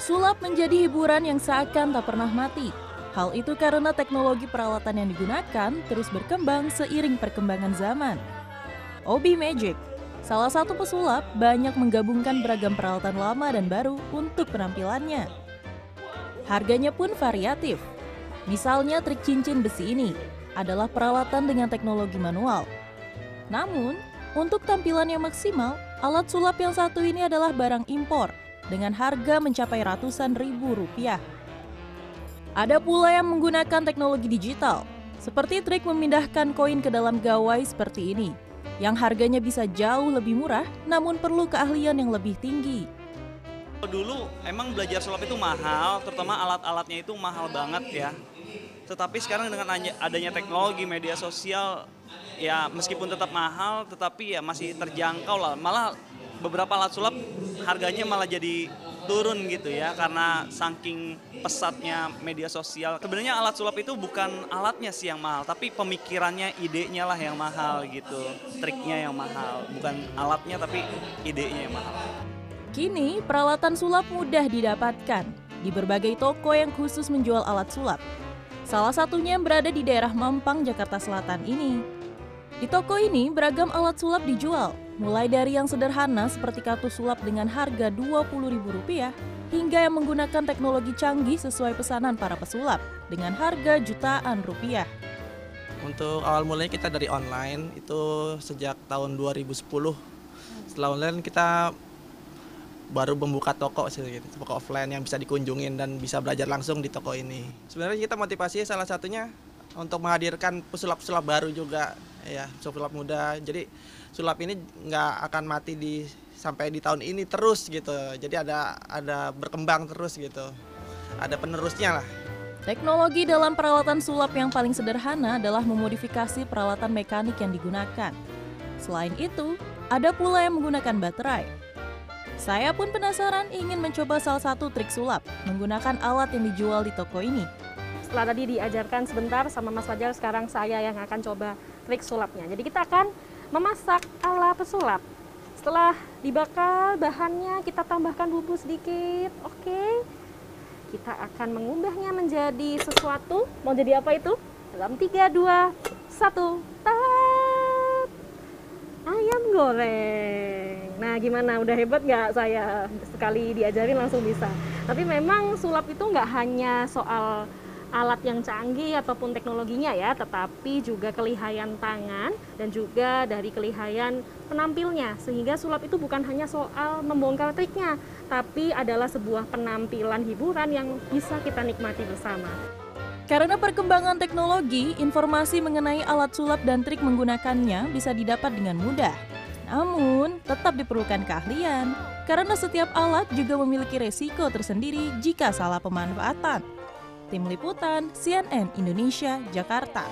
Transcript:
Sulap menjadi hiburan yang seakan tak pernah mati. Hal itu karena teknologi peralatan yang digunakan terus berkembang seiring perkembangan zaman. Obi Magic, salah satu pesulap, banyak menggabungkan beragam peralatan lama dan baru untuk penampilannya. Harganya pun variatif. Misalnya trik cincin besi ini adalah peralatan dengan teknologi manual. Namun, untuk tampilan yang maksimal, alat sulap yang satu ini adalah barang impor dengan harga mencapai ratusan ribu rupiah. Ada pula yang menggunakan teknologi digital, seperti trik memindahkan koin ke dalam gawai seperti ini, yang harganya bisa jauh lebih murah namun perlu keahlian yang lebih tinggi. Dulu emang belajar sulap itu mahal, terutama alat-alatnya itu mahal banget ya. Tetapi sekarang dengan adanya teknologi media sosial, ya meskipun tetap mahal, tetapi ya masih terjangkau lah. Malah beberapa alat sulap harganya malah jadi turun gitu ya karena saking pesatnya media sosial. Sebenarnya alat sulap itu bukan alatnya sih yang mahal, tapi pemikirannya, idenya lah yang mahal gitu. Triknya yang mahal, bukan alatnya tapi idenya yang mahal. Kini, peralatan sulap mudah didapatkan di berbagai toko yang khusus menjual alat sulap. Salah satunya yang berada di daerah Mampang, Jakarta Selatan ini. Di toko ini beragam alat sulap dijual, Mulai dari yang sederhana seperti kartu sulap dengan harga Rp20.000 hingga yang menggunakan teknologi canggih sesuai pesanan para pesulap dengan harga jutaan rupiah. Untuk awal mulanya kita dari online itu sejak tahun 2010. Setelah online kita baru membuka toko sih gitu, toko offline yang bisa dikunjungin dan bisa belajar langsung di toko ini. Sebenarnya kita motivasi salah satunya untuk menghadirkan pesulap-pesulap baru juga ya sulap muda jadi sulap ini nggak akan mati di sampai di tahun ini terus gitu jadi ada ada berkembang terus gitu ada penerusnya lah Teknologi dalam peralatan sulap yang paling sederhana adalah memodifikasi peralatan mekanik yang digunakan. Selain itu, ada pula yang menggunakan baterai. Saya pun penasaran ingin mencoba salah satu trik sulap menggunakan alat yang dijual di toko ini. Setelah tadi diajarkan sebentar sama Mas Fajar, sekarang saya yang akan coba trik sulapnya. Jadi kita akan memasak ala pesulap. Setelah dibakar bahannya kita tambahkan bumbu sedikit. Oke. Kita akan mengubahnya menjadi sesuatu. Mau jadi apa itu? Dalam 3 2 1. Tat. Ayam goreng. Nah, gimana? Udah hebat nggak saya? Sekali diajarin langsung bisa. Tapi memang sulap itu nggak hanya soal alat yang canggih ataupun teknologinya ya, tetapi juga kelihayan tangan dan juga dari kelihayan penampilnya. Sehingga sulap itu bukan hanya soal membongkar triknya, tapi adalah sebuah penampilan hiburan yang bisa kita nikmati bersama. Karena perkembangan teknologi, informasi mengenai alat sulap dan trik menggunakannya bisa didapat dengan mudah. Namun, tetap diperlukan keahlian, karena setiap alat juga memiliki resiko tersendiri jika salah pemanfaatan. Tim Liputan CNN Indonesia, Jakarta.